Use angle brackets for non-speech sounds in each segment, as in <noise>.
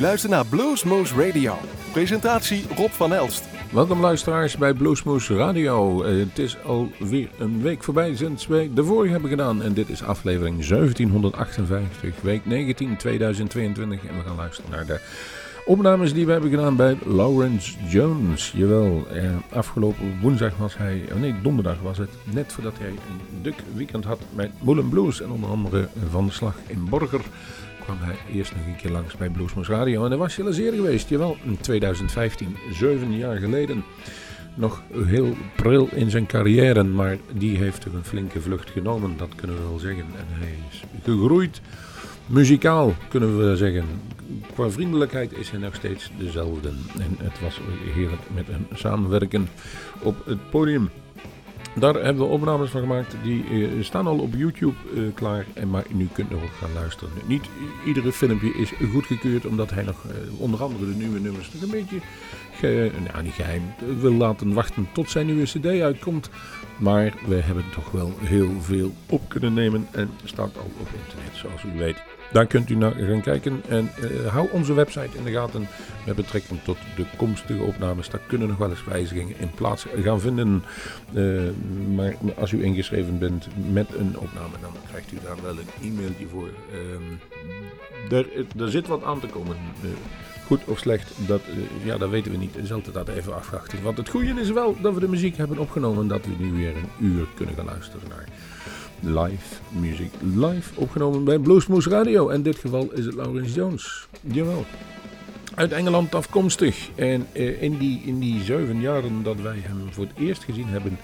luistert naar Bluesmoose Radio. Presentatie Rob van Elst. Welkom luisteraars bij Bluesmoose Radio. Uh, het is alweer een week voorbij sinds wij de vorige hebben gedaan. En dit is aflevering 1758, week 19, 2022. En we gaan luisteren naar de opnames die we hebben gedaan bij Lawrence Jones. Jawel, eh, afgelopen woensdag was hij, oh nee donderdag was het, net voordat hij een druk weekend had met Moulin Blues. En onder andere van de slag in Borger kwam hij eerst nog een keer langs bij Bluesmoes Radio. En daar was hij zeer geweest, jawel, in 2015, zeven jaar geleden. Nog heel pril in zijn carrière, maar die heeft een flinke vlucht genomen, dat kunnen we wel zeggen. En hij is gegroeid, muzikaal kunnen we zeggen. Qua vriendelijkheid is hij nog steeds dezelfde. En het was heerlijk met hem samenwerken op het podium. Daar hebben we opnames van gemaakt. Die uh, staan al op YouTube uh, klaar. En maar nu kunt nog gaan luisteren. Niet iedere filmpje is goedgekeurd. Omdat hij nog uh, onder andere de nieuwe nummers nog een beetje ge, nou, niet geheim wil laten wachten tot zijn nieuwe cd uitkomt. Maar we hebben toch wel heel veel op kunnen nemen. En staat al op internet zoals u weet. Daar kunt u naar gaan kijken en uh, hou onze website in de gaten met betrekking tot de komstige opnames. Daar kunnen nog wel eens wijzigingen in plaats gaan vinden. Uh, maar als u ingeschreven bent met een opname, dan krijgt u daar wel een e-mailtje voor. Uh, er, er, zit wat aan te komen. goed of slecht, dat, ja, dat weten we niet. Is altijd dat even afwachten. Want het goede is wel dat we de muziek hebben opgenomen en dat we nu weer een uur kunnen gaan luisteren naar live music. Live opgenomen bij Bluesmoose Radio. En in dit geval is het Laurence Jones. Jawel. Uit Engeland afkomstig. En uh, in, die, in die zeven jaren dat wij hem voor het eerst gezien hebben,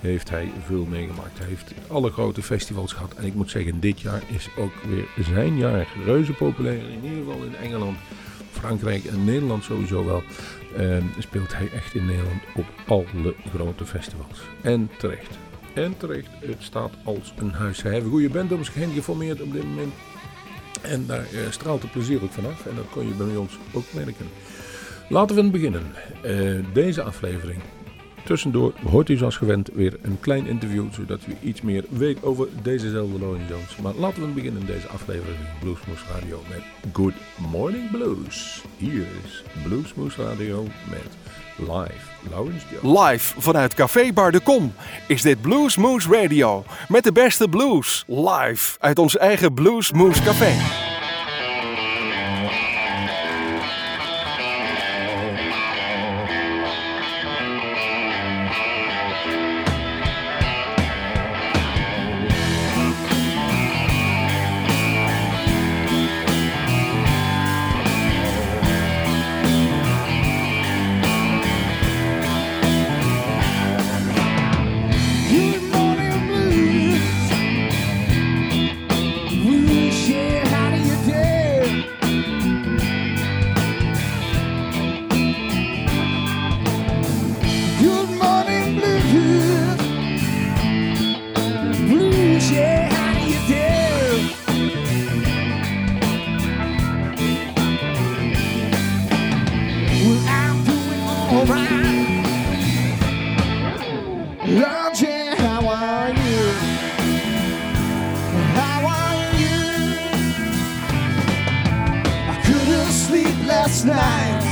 heeft hij veel meegemaakt. Hij heeft alle grote festivals gehad. En ik moet zeggen, dit jaar is ook weer zijn jaar. Reuze populair, in ieder geval in Engeland. Frankrijk en Nederland sowieso wel. Uh, speelt hij echt in Nederland op alle grote festivals. En terecht. En terecht, het staat als een huis. Heeft een goede heen geformeerd op dit moment. En daar uh, straalt het plezier ook vanaf. En dat kon je bij ons ook merken. Laten we beginnen. Uh, deze aflevering. Tussendoor hoort u zoals gewend weer een klein interview. Zodat u iets meer weet over dezezelfde Lauren Jones. Maar laten we beginnen in deze aflevering Bluesmoose Radio met Good Morning Blues. Hier is Bluesmoose Radio met Live. Live vanuit Café Bar de Kom is dit Blues Moose Radio. Met de beste blues. Live uit ons eigen Blues Moose Café. nights.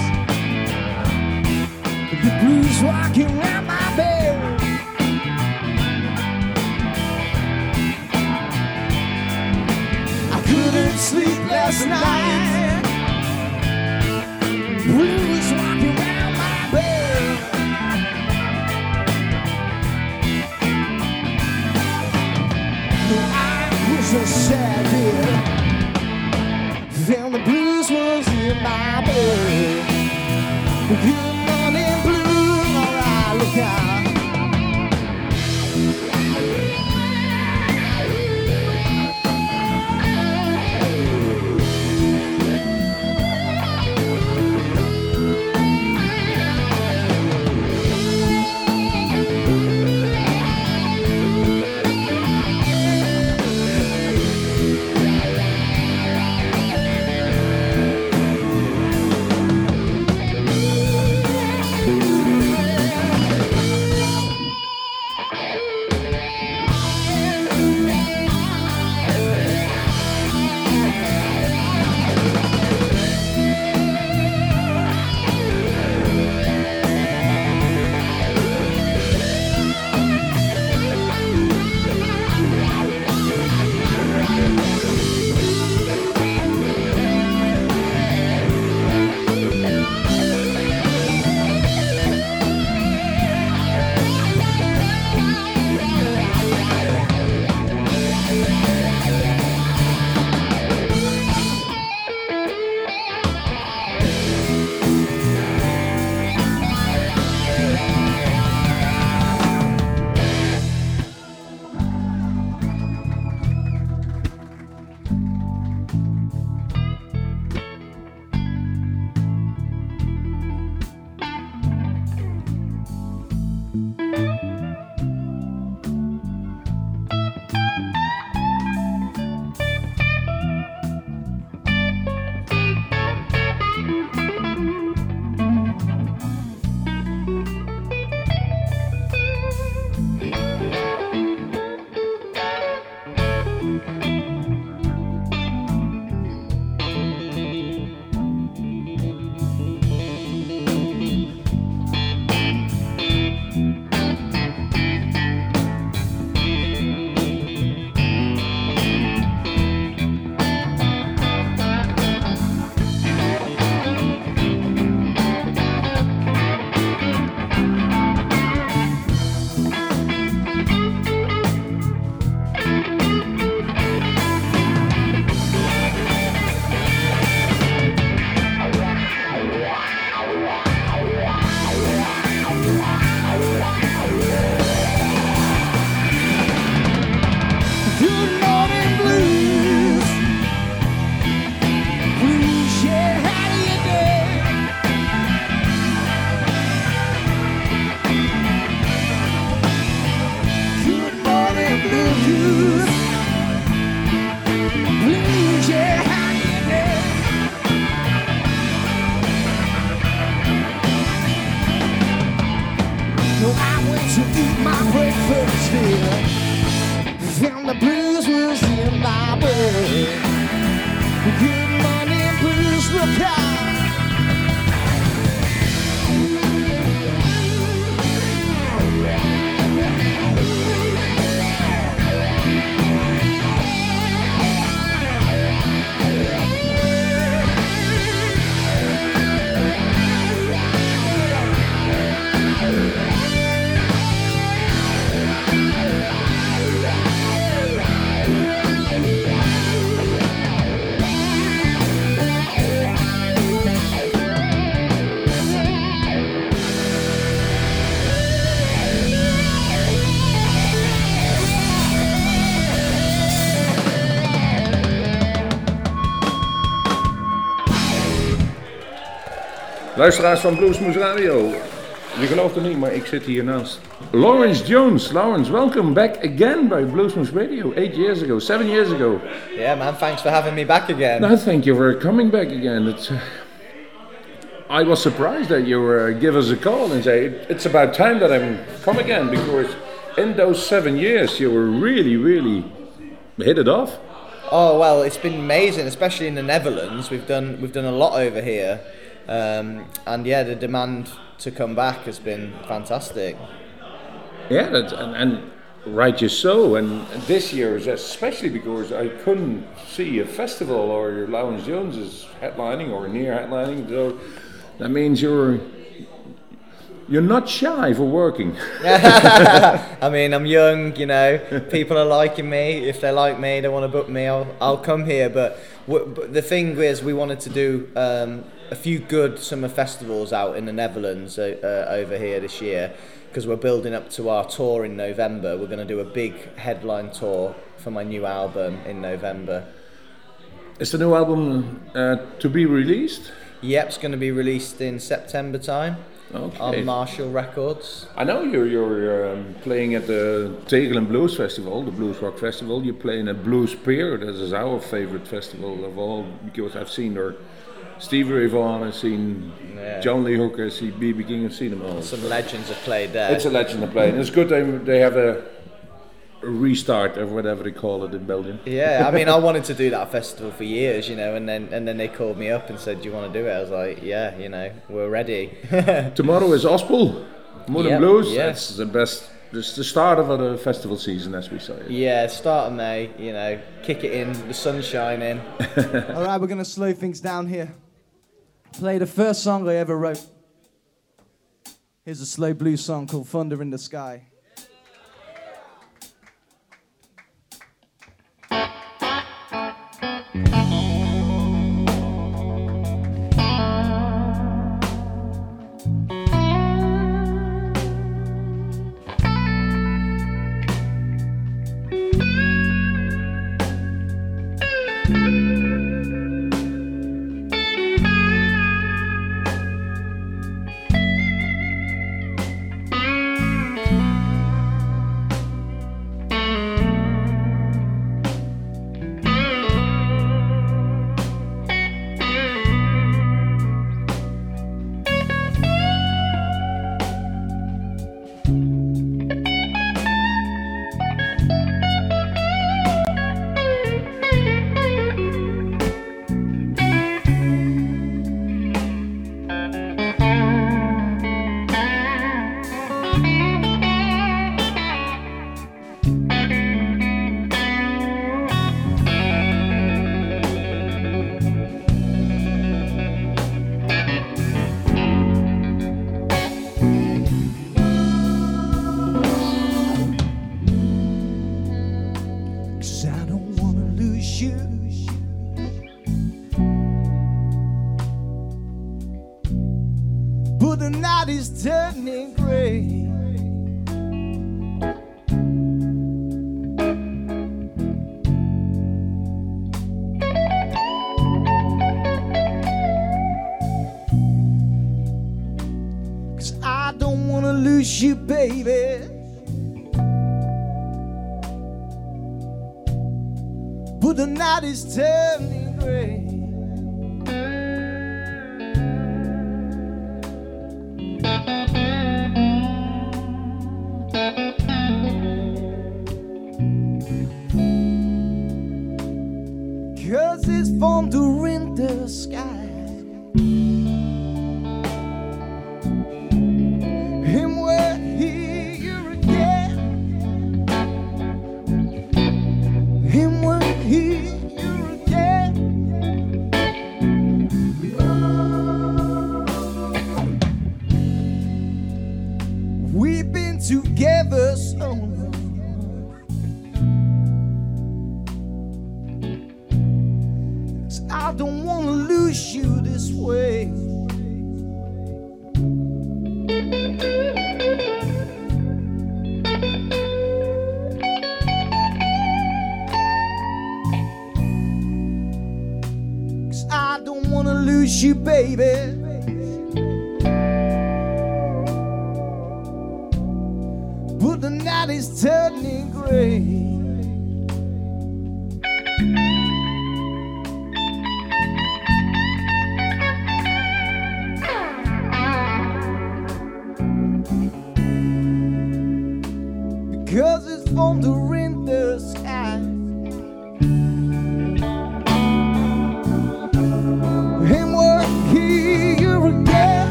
The blues walking around my bed. I couldn't sleep last night. my belly. Luisteraars van Bluesmoose Radio. Je gelooft het niet, maar ik zit hier naast Laurence Jones. Laurence, welcome back again by Bluesmoose Radio. Eight years ago, seven years ago. Yeah, man. Thanks for having me back again. No, thank you for coming back again. It's, uh, I was surprised that you uh, give us a call and say it's about time that I'm come again because in those seven years you were really, really hit it off. Oh well, it's been amazing, especially in the Netherlands. We've done we've done a lot over here, um, and yeah, the demand to come back has been fantastic. Yeah, and, and righteous so. And this year is especially because I couldn't see a festival or Laurence Jones is headlining or near headlining. So that means you're you're not shy for working. <laughs> <laughs> I mean, I'm young, you know. People are liking me. If they like me, they want to book me. I'll, I'll come here. But, w- but the thing is, we wanted to do um, a few good summer festivals out in the Netherlands uh, uh, over here this year because we're building up to our tour in November. We're going to do a big headline tour for my new album in November. Is the new album uh, to be released? Yep, it's going to be released in September time. Okay. on Marshall Records. I know you're you're um, playing at the Tegelen Blues Festival, the Blues Rock Festival. You're playing at Blues Peer. That is our favorite festival of all because I've seen there Stevie Ray Vaughan, I've seen Yeah. John Lee Hooker, I've seen BB King, I've seen them all. Some legends have played there. It's a legend to play, and it's good they they have a restart or whatever they call it in Belgium. yeah, I mean, I <laughs> wanted to do that festival for years, you know, and then and then they called me up and said, "Do you want to do it?" I was like, "Yeah, you know, we're ready." <laughs> Tomorrow is Ospel, Moon Yep, and Blues. yeah. That's the best. It's the start of the festival season, as we say. yeah, start of May, you know, kick it in, the sun's shining. <laughs> All right, we're gonna slow things down here. Play the first song I ever wrote. Here's a slow blues song called Thunder in the Sky. Cause is turning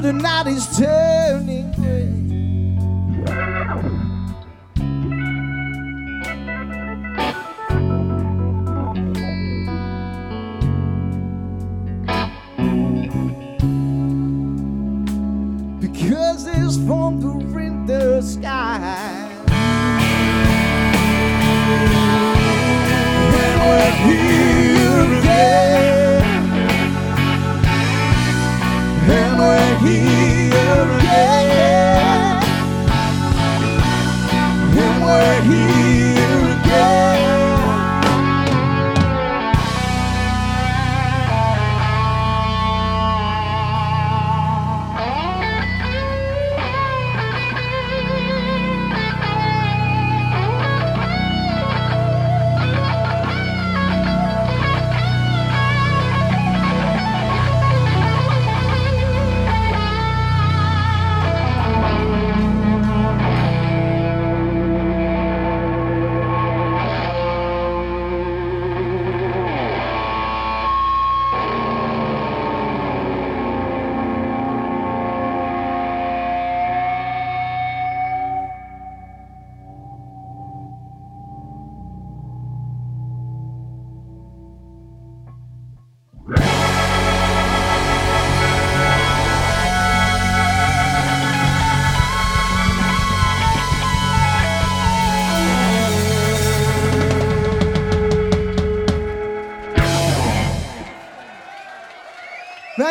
the night is turning gray.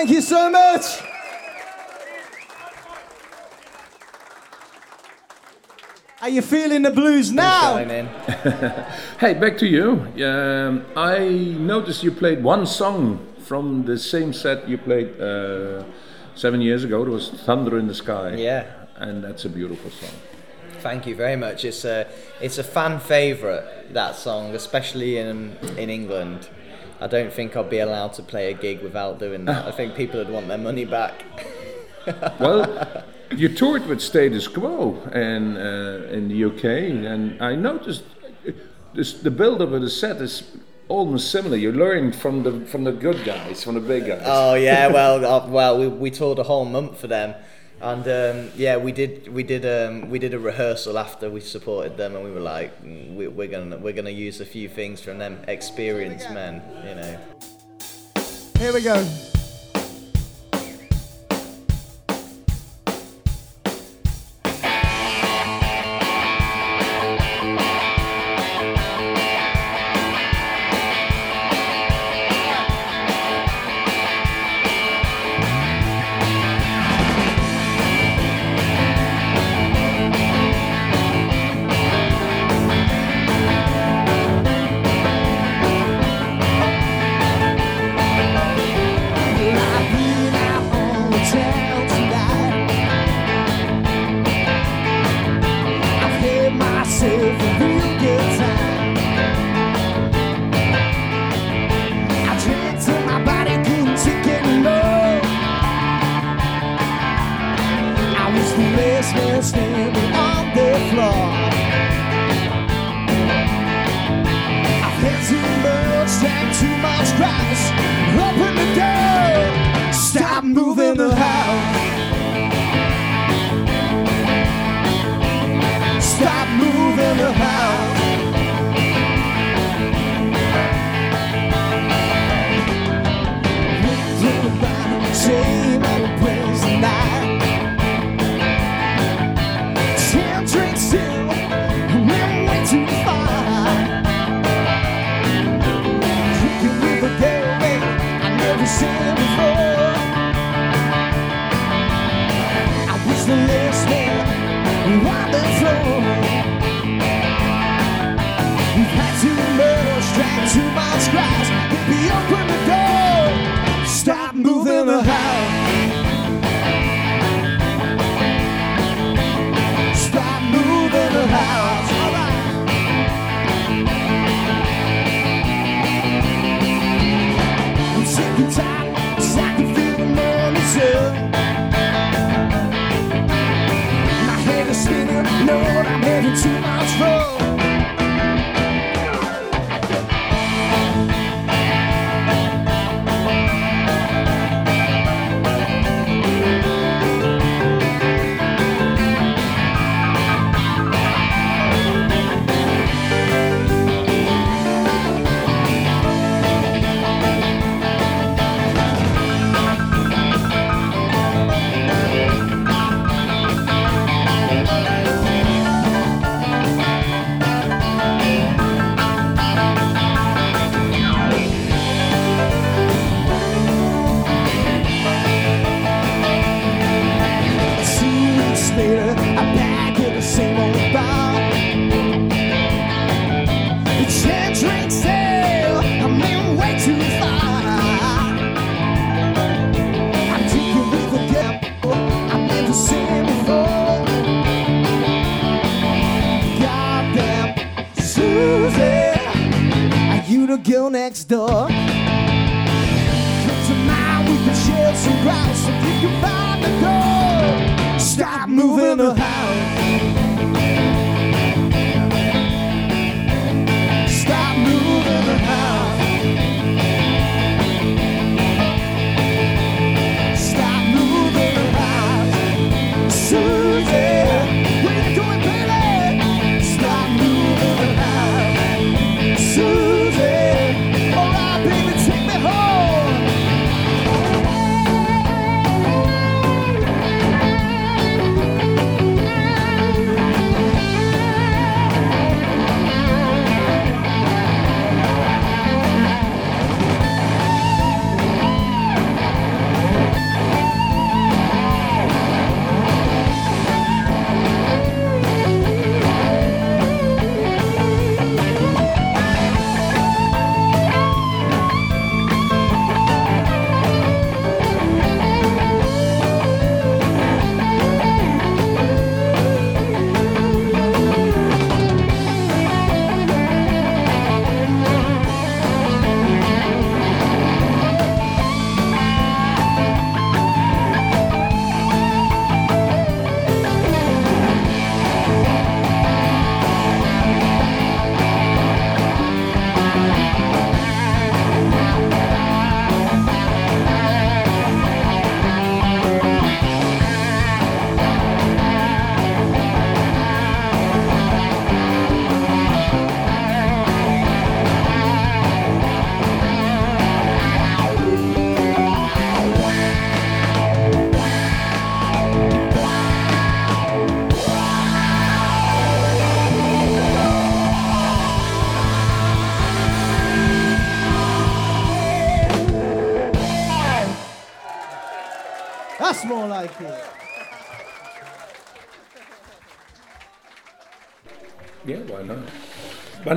Thank you so much. Are you feeling the blues now? <laughs> Hey, back to you. Um, I noticed you played one song from the same set you played uh, seven years ago. It was Thunder in the Sky. Yeah. And that's a beautiful song. Thank you very much. It's a it's a fan favourite that song, especially in in England. I don't think I'd be allowed to play a gig without doing that. I think people would want their money back. <laughs> Well, you toured with Status Quo in, uh, in the UK, and I noticed this, the build-up of the set is almost similar. You learned from the from the good guys, from the big guys. Oh yeah, <laughs> well, uh, well, we, we toured a whole month for them, and um, yeah, we did we did um, we did a rehearsal after we supported them, and we were like, "Mm, we, we're gonna we're gonna use a few things from them experienced men, you know. Here we go. Man standing on the floor.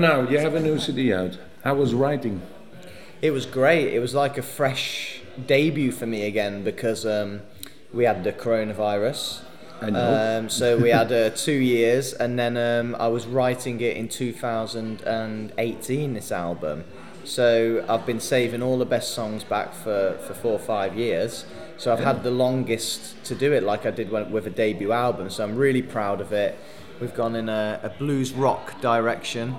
Now you have a new CD out. How was writing? It was great. It was like a fresh debut for me again because um, we had the coronavirus. I know. Um, so we had uh, <laughs> two years, and then um, I was writing it in 2018. This album. So I've been saving all the best songs back for, for four or five years. So I've had the longest to do it, like I did when, with a debut album. So I'm really proud of it. We've gone in a, a blues rock direction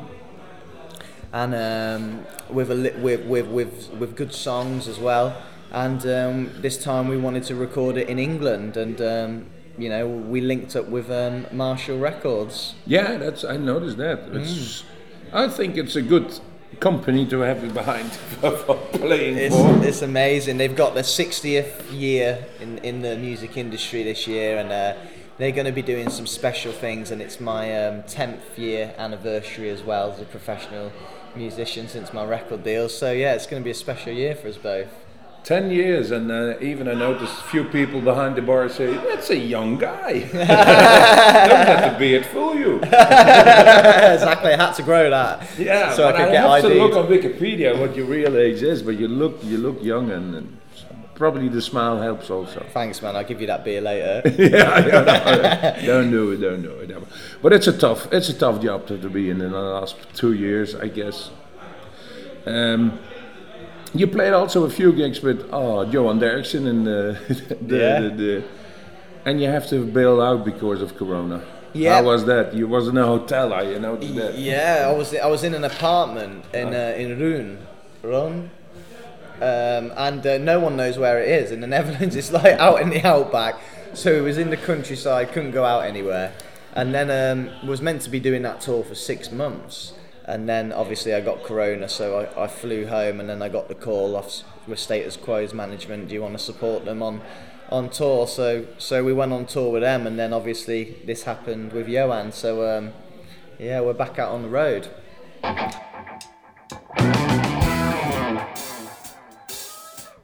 and um, with, a li- with, with, with, with good songs as well. And um, this time we wanted to record it in England, and um, you know we linked up with um, Marshall Records. Yeah, that's I noticed that. It's, I think it's a good company to have you behind <laughs> for playing It's, for. it's amazing. They've got their 60th year in, in the music industry this year, and uh, they're going to be doing some special things. And it's my um, 10th year anniversary as well as a professional musician since my record deal. So yeah, it's going to be a special year for us both. Ten years, and uh, even I noticed a few people behind the bar say, "That's a young guy." <laughs> Don't let the beard fool you. <laughs> exactly, I had to grow that. Yeah, So I could I get have to ID'd. look on Wikipedia what your real age is, but you look you look young, and, and probably the smile helps also. Thanks, man. I'll give you that beer later. <laughs> yeah, yeah, no, don't do it, don't do it. But it's a tough, it's a tough job to, to be in in the last two years, I guess. Um, you played also a few gigs with oh Johan Derksen and uh, <laughs> the, Yeah. the, the, and you have to bail out because of Corona. Yeah. How was that? You was in a hotel, I you that. yeah, I was I was in an apartment in uh, in Roon, Roon, um, and uh, no one knows where it is in the <laughs> Netherlands. It's like out in the outback. So it was in the countryside, couldn't go out anywhere, and then um, was meant to be doing that tour for six months. And then obviously I got corona, so I, I flew home, and then I got the call off with Status Quo's management. Do you want to support them on on tour? So so we went on tour with them, and then obviously this happened with Johan. So um, yeah, we're back out on the road.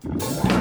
You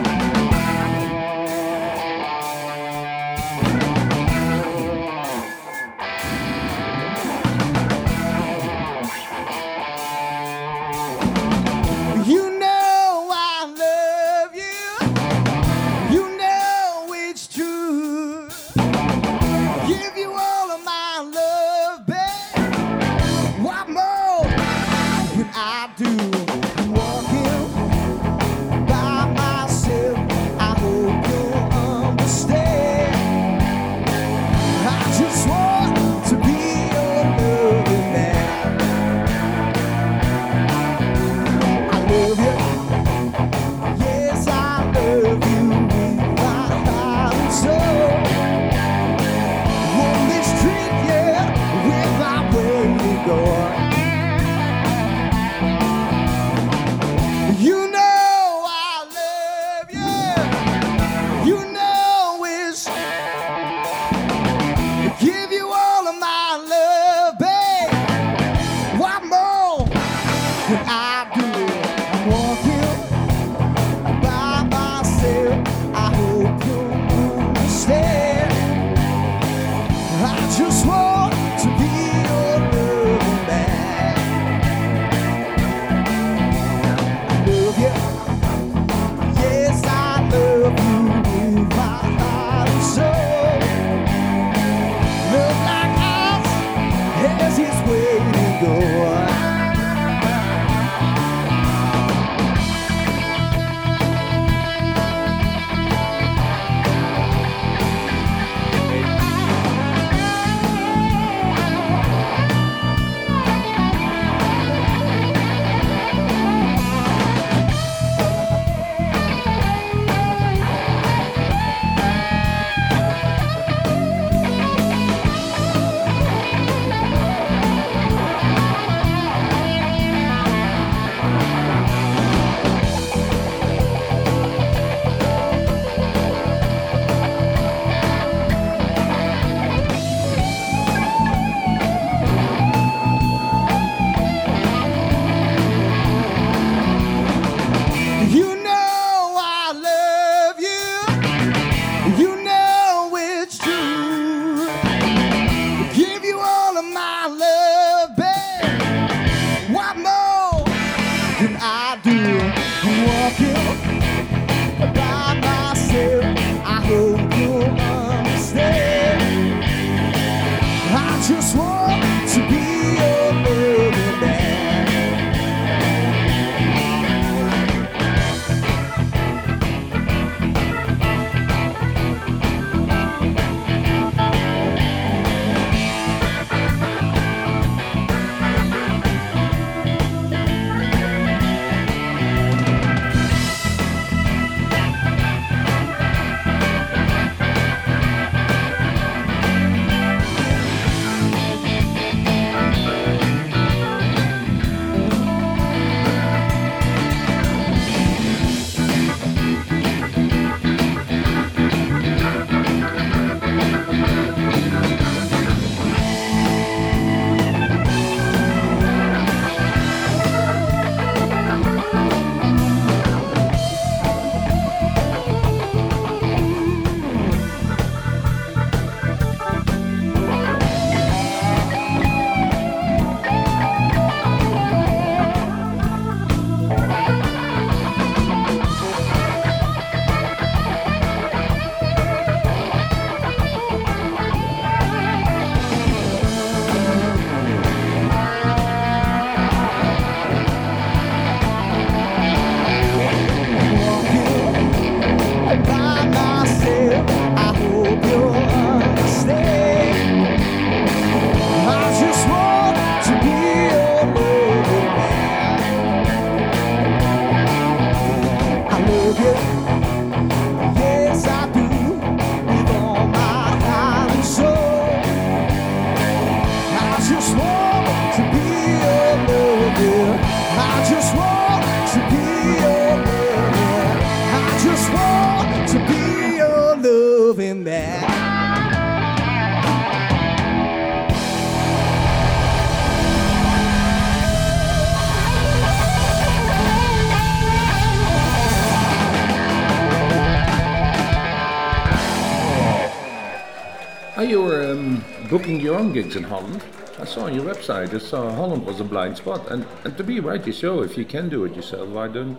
booking your own gigs in Holland? I saw on your website, I saw Holland was a blind spot. And, and to be right, you show if you can do it yourself, why don't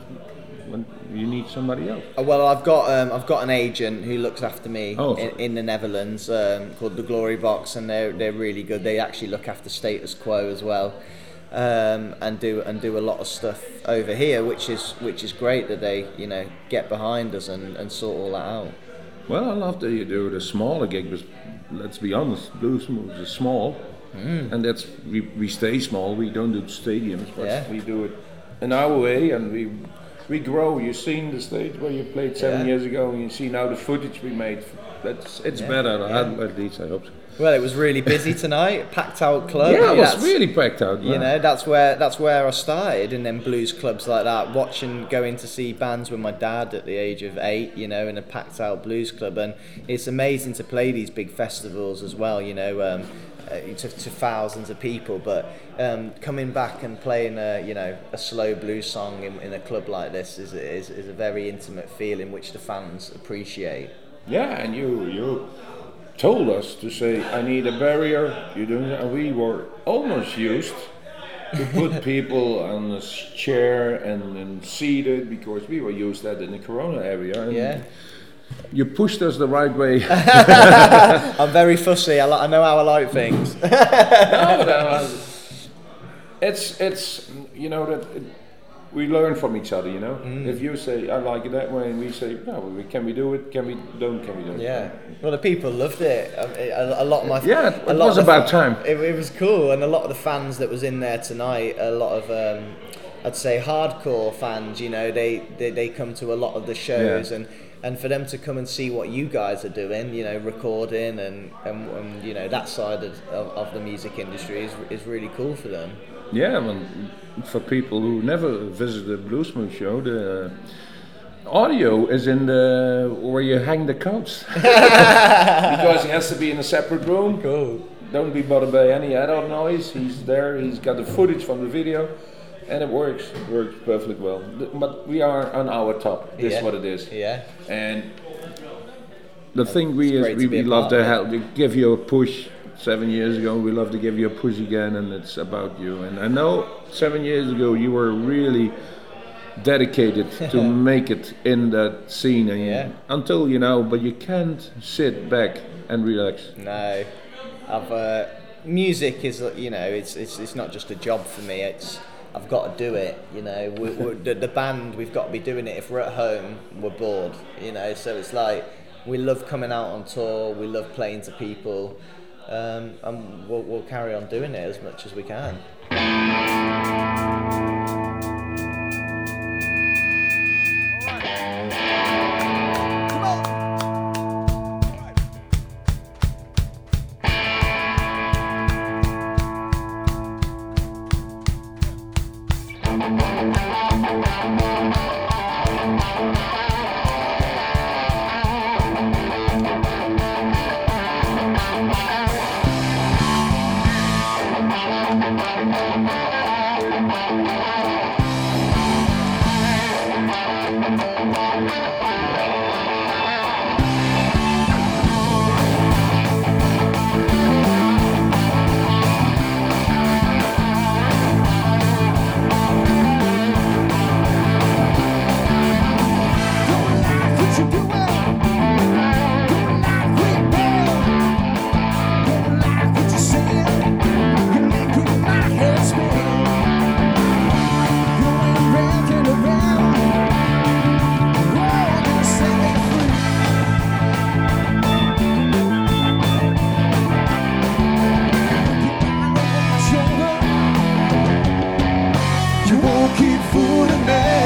when you need somebody else? Uh, Well, I've got um, I've got an agent who looks after me Oh. in, in the Netherlands um, called the Glory Box, and they're they're really good. They actually look after status quo as well, um, and do and do a lot of stuff over here, which is which is great that they you know get behind us and, and sort all that out. Well, I love that you do the smaller gig, but let's be honest, Bluesmoose is small. Hmm. And that's we, we stay small. We don't do stadiums, but Yeah. we do it in our way, and we we grow. You've seen the stage where you played seven Yeah. years ago, and you see now the footage we made. That's it's Yeah, better. yeah. At least I hope so. Well, it was really busy tonight, packed out club. yeah, it was really packed out. You know, that's where that's where I started and then blues clubs like that, watching going to see bands with my dad at the age of eight, you know, in a packed out blues club, and it's amazing to play these big festivals as well, you know, um, uh, to, to thousands of people. But um, coming back and playing a you know a slow blues song in, in a club like this is, is is a very intimate feeling which the fans appreciate. Yeah, and you you told us to say I need a barrier. You don't. And we were almost used to put <laughs> people on a chair and, and seated because we were used that in the Corona area. And Yeah. You pushed us the right way. <laughs> I'm very fussy. I, li- I know how I like things. <laughs> no, uh, it's it's you know that we learn from each other. You know, Mm. if you say I like it that way, and we say no, we, can we do it? Can we don't? Can we don't? Yeah. Well, the people loved it. A, a lot of my Yeah, a it lot was the about fa- time. It, it was cool, and a lot of the fans that was in there tonight, a lot of um, I'd say hardcore fans. You know, they, they they come to a lot of the shows, Yeah. and and for them to come and see what you guys are doing, you know, recording and and, and you know that side of, of, of the music industry is is really cool for them. Yeah, mean, for people who never visited Bluesmoose show, the uh, audio is in the where you hang the coats <laughs> because he has to be in a separate room. Cool. Don't be bothered by any other noise. He's there. He's got the footage from the video, and it works. works perfectly well. But we are on our top. This Yeah. is what it is. Yeah. And the thing we is we, we love to help to give you a push. Seven years ago, we love to give you a push again, and it's about you. And I know seven years ago you were really dedicated to <laughs> make it in that scene, and Yeah. until you know, but you can't sit back and relax. No, I've uh, music is you know it's, it's it's not just a job for me. It's I've got to do it. You know, we we're, <laughs> the, the band we've got to be doing it. If we're at home, we're bored. You know, so it's like we love coming out on tour. We love playing to people, um, and we'll, we'll carry on doing it as much as we can. Keep fooling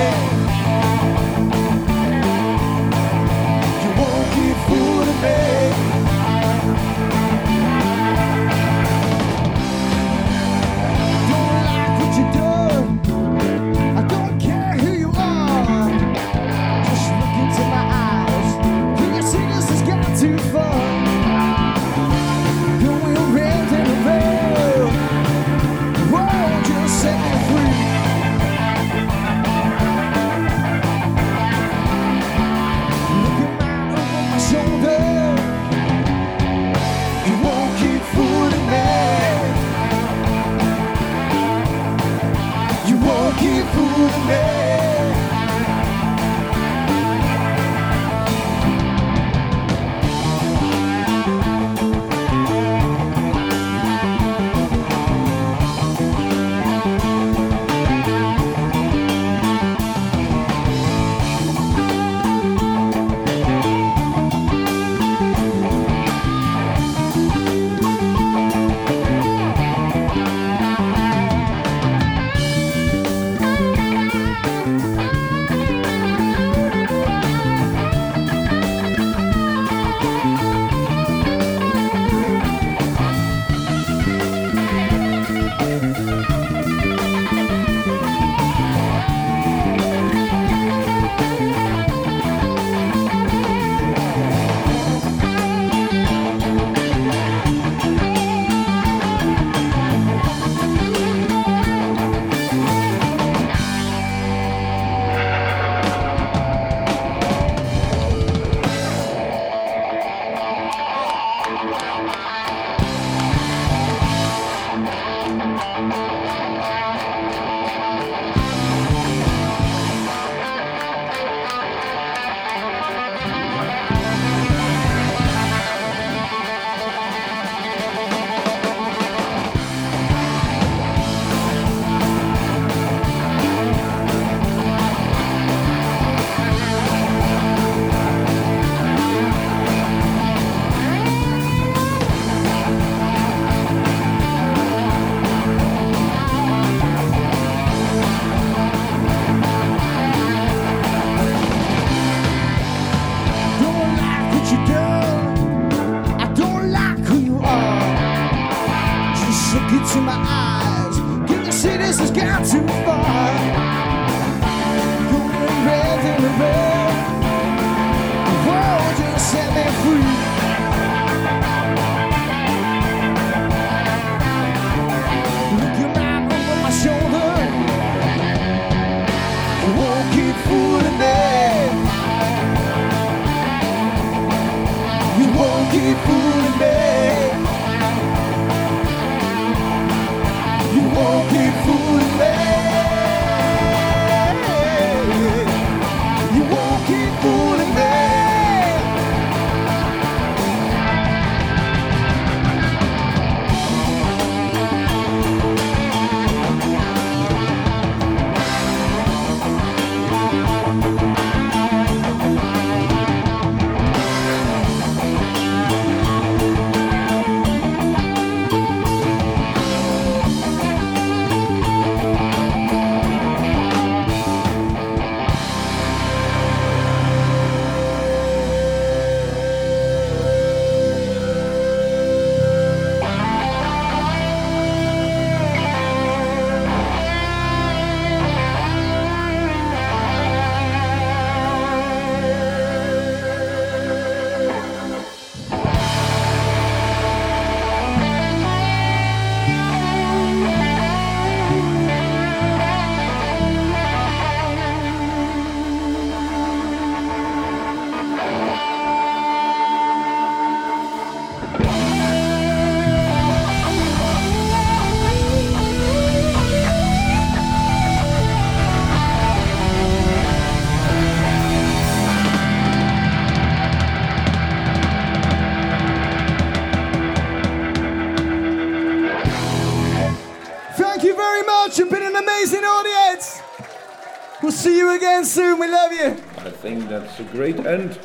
that's a great end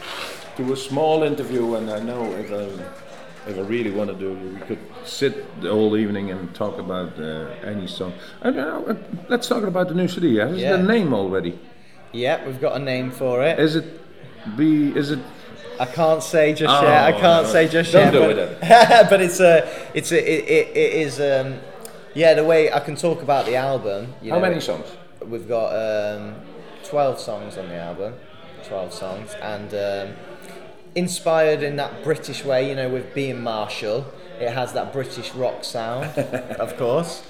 to a small interview, and I know if I, if I really want to do, it, we could sit the whole evening and talk about uh, any song. I don't know, uh, let's talk about the new CD. Has Yeah. the name already? Yeah, we've got a name for it. Is it B? Is it? I can't say just Oh, yet. I can't no. say just Don't yet. do but, it <laughs> but it's a, it's a, it, it, it is. Um, yeah, the way I can talk about the album. You How know, many songs? We've got um, 12 songs on the album, 12 songs, and um, inspired in that British way, you know, with being Marshall, it has that British rock sound, <laughs> of course.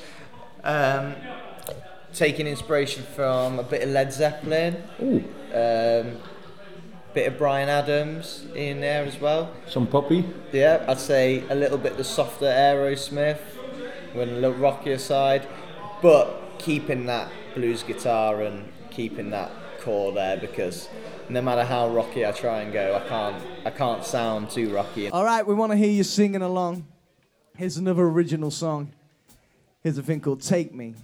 Um, taking inspiration from a bit of Led Zeppelin, Ooh, um, bit of Bryan Adams in there as well. some poppy. Yeah, I'd say a little bit the softer Aerosmith, with a little rockier side, but keeping that blues guitar and keeping that core there because no matter how rocky I try and go, I can't I can't sound too rocky. All right, we want to hear you singing along. Here's another original song. Here's a thing called Take Me.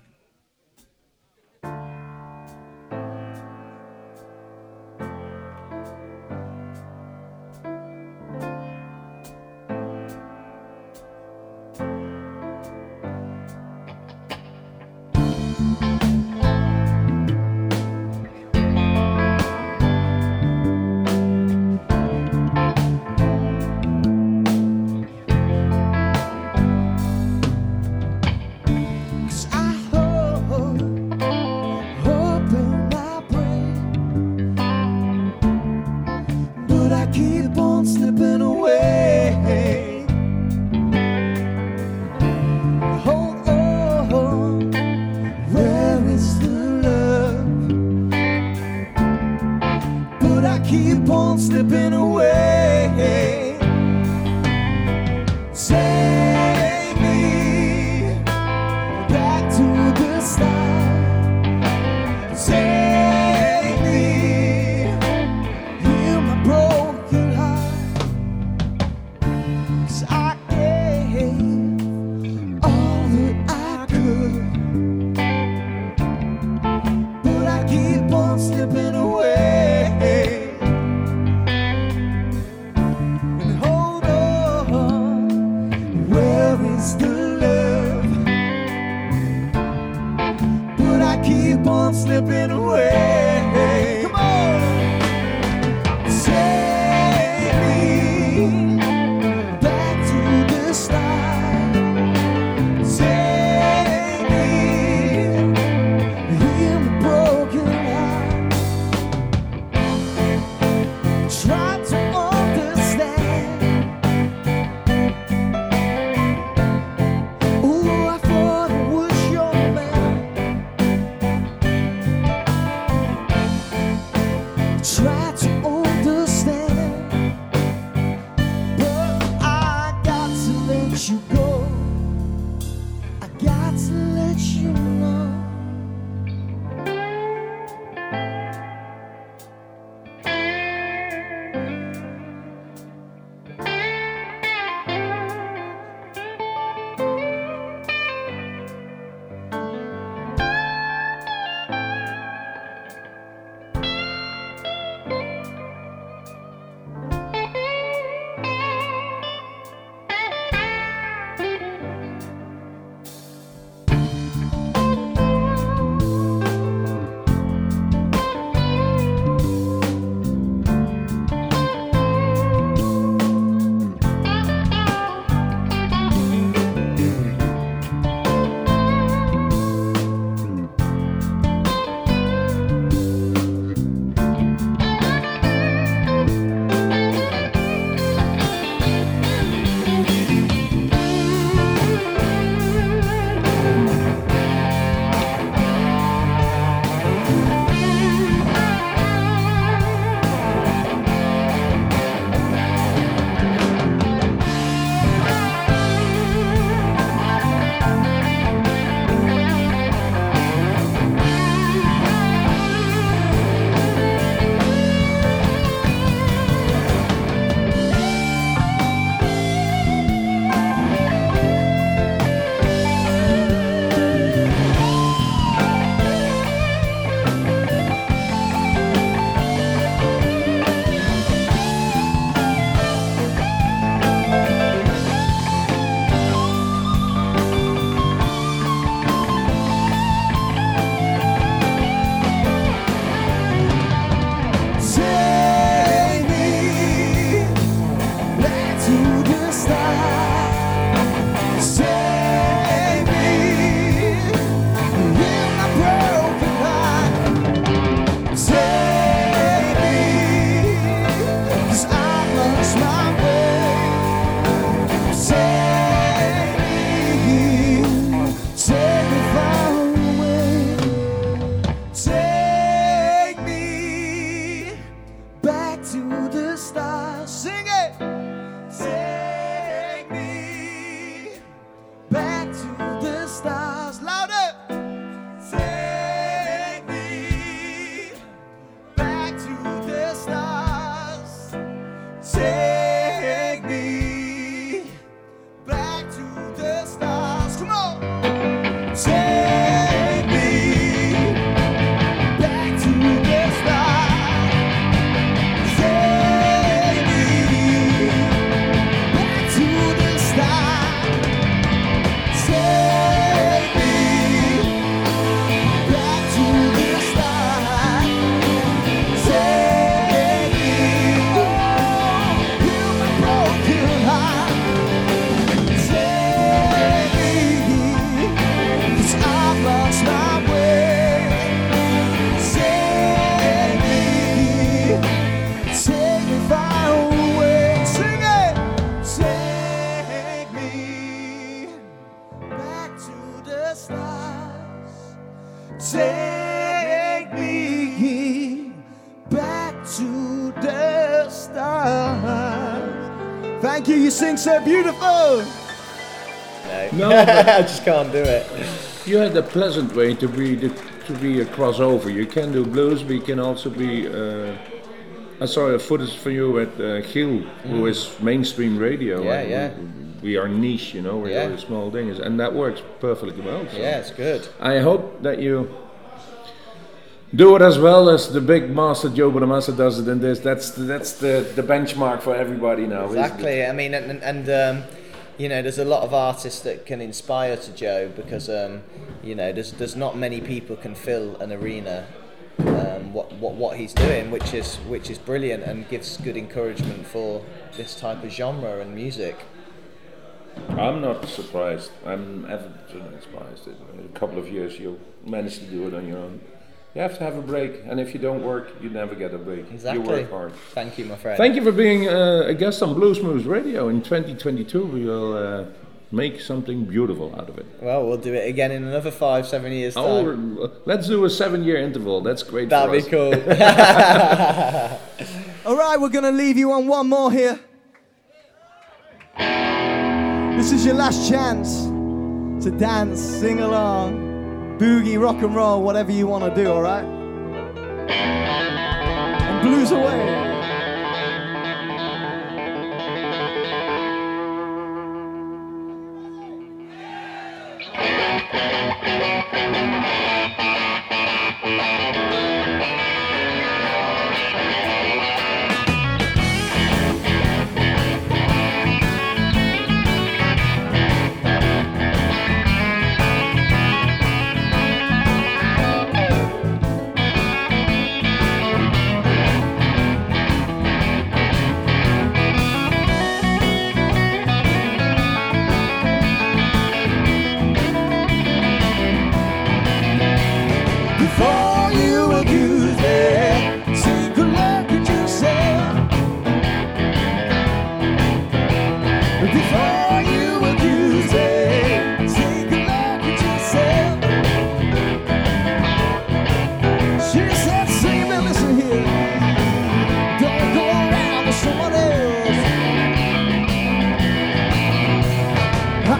<laughs> I just can't do it. You had a pleasant way to be to be a crossover. You can do blues, but you can also be. Uh, I saw a footage for you at uh, Giel, who is mainstream radio. Mm. Yeah, and yeah. We, we are niche, you know, we're Yeah. small things, and that works perfectly well. so. Yeah, it's good. I hope that you do it as well as the big master Joe Bonamassa does it in this. That's the, that's the, the benchmark for everybody now. isn't it? Exactly. I mean, and, and um, you know, there's a lot of artists that can inspire to Joe because um, you know, there's there's not many people can fill an arena. Um, what, what what he's doing, which is which is brilliant and gives good encouragement for this type of genre and music. I'm not surprised. I'm ever surprised. In a couple of years, you'll manage to do it on your own. You have to have a break, and if you don't work, you never get a break. Exactly. You work hard. Thank you, my friend. Thank you for being uh, a guest on Bluesmoose Radio. In 2022, we will uh, make something beautiful out of it. Well, we'll do it again in another five, seven years time. Oh, let's do a seven-year interval. That's great. That'd for be us. cool. <laughs> <laughs> All right, we're gonna leave you on one more here. This is your last chance to dance, sing along, boogie, rock and roll, whatever you want to do, all right? And blues away.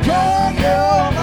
Can you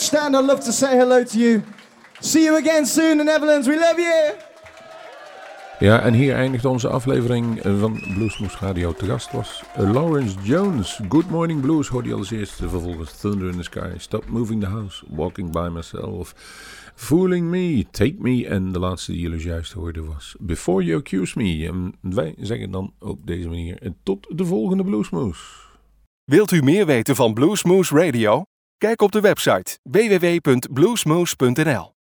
stand. I'd love to say hello to you. See you again soon in the Netherlands. We love you. Ja, en hier eindigt onze aflevering eh, van Bluesmoes Radio. Te gast was eh, Lawrence Jones. Good Morning Blues hoorde je als eerste. Vervolgens Thunder in the Sky, Stop Moving the House, Walking by Myself, Fooling Me, Take Me. En de laatste die jullie juist hoorden was Before You Accuse Me. En wij zeggen dan op deze manier eh, tot de volgende Bluesmoes. Wilt u meer weten van Bluesmoose Radio? Kijk op de website www.bluesmoose.nl.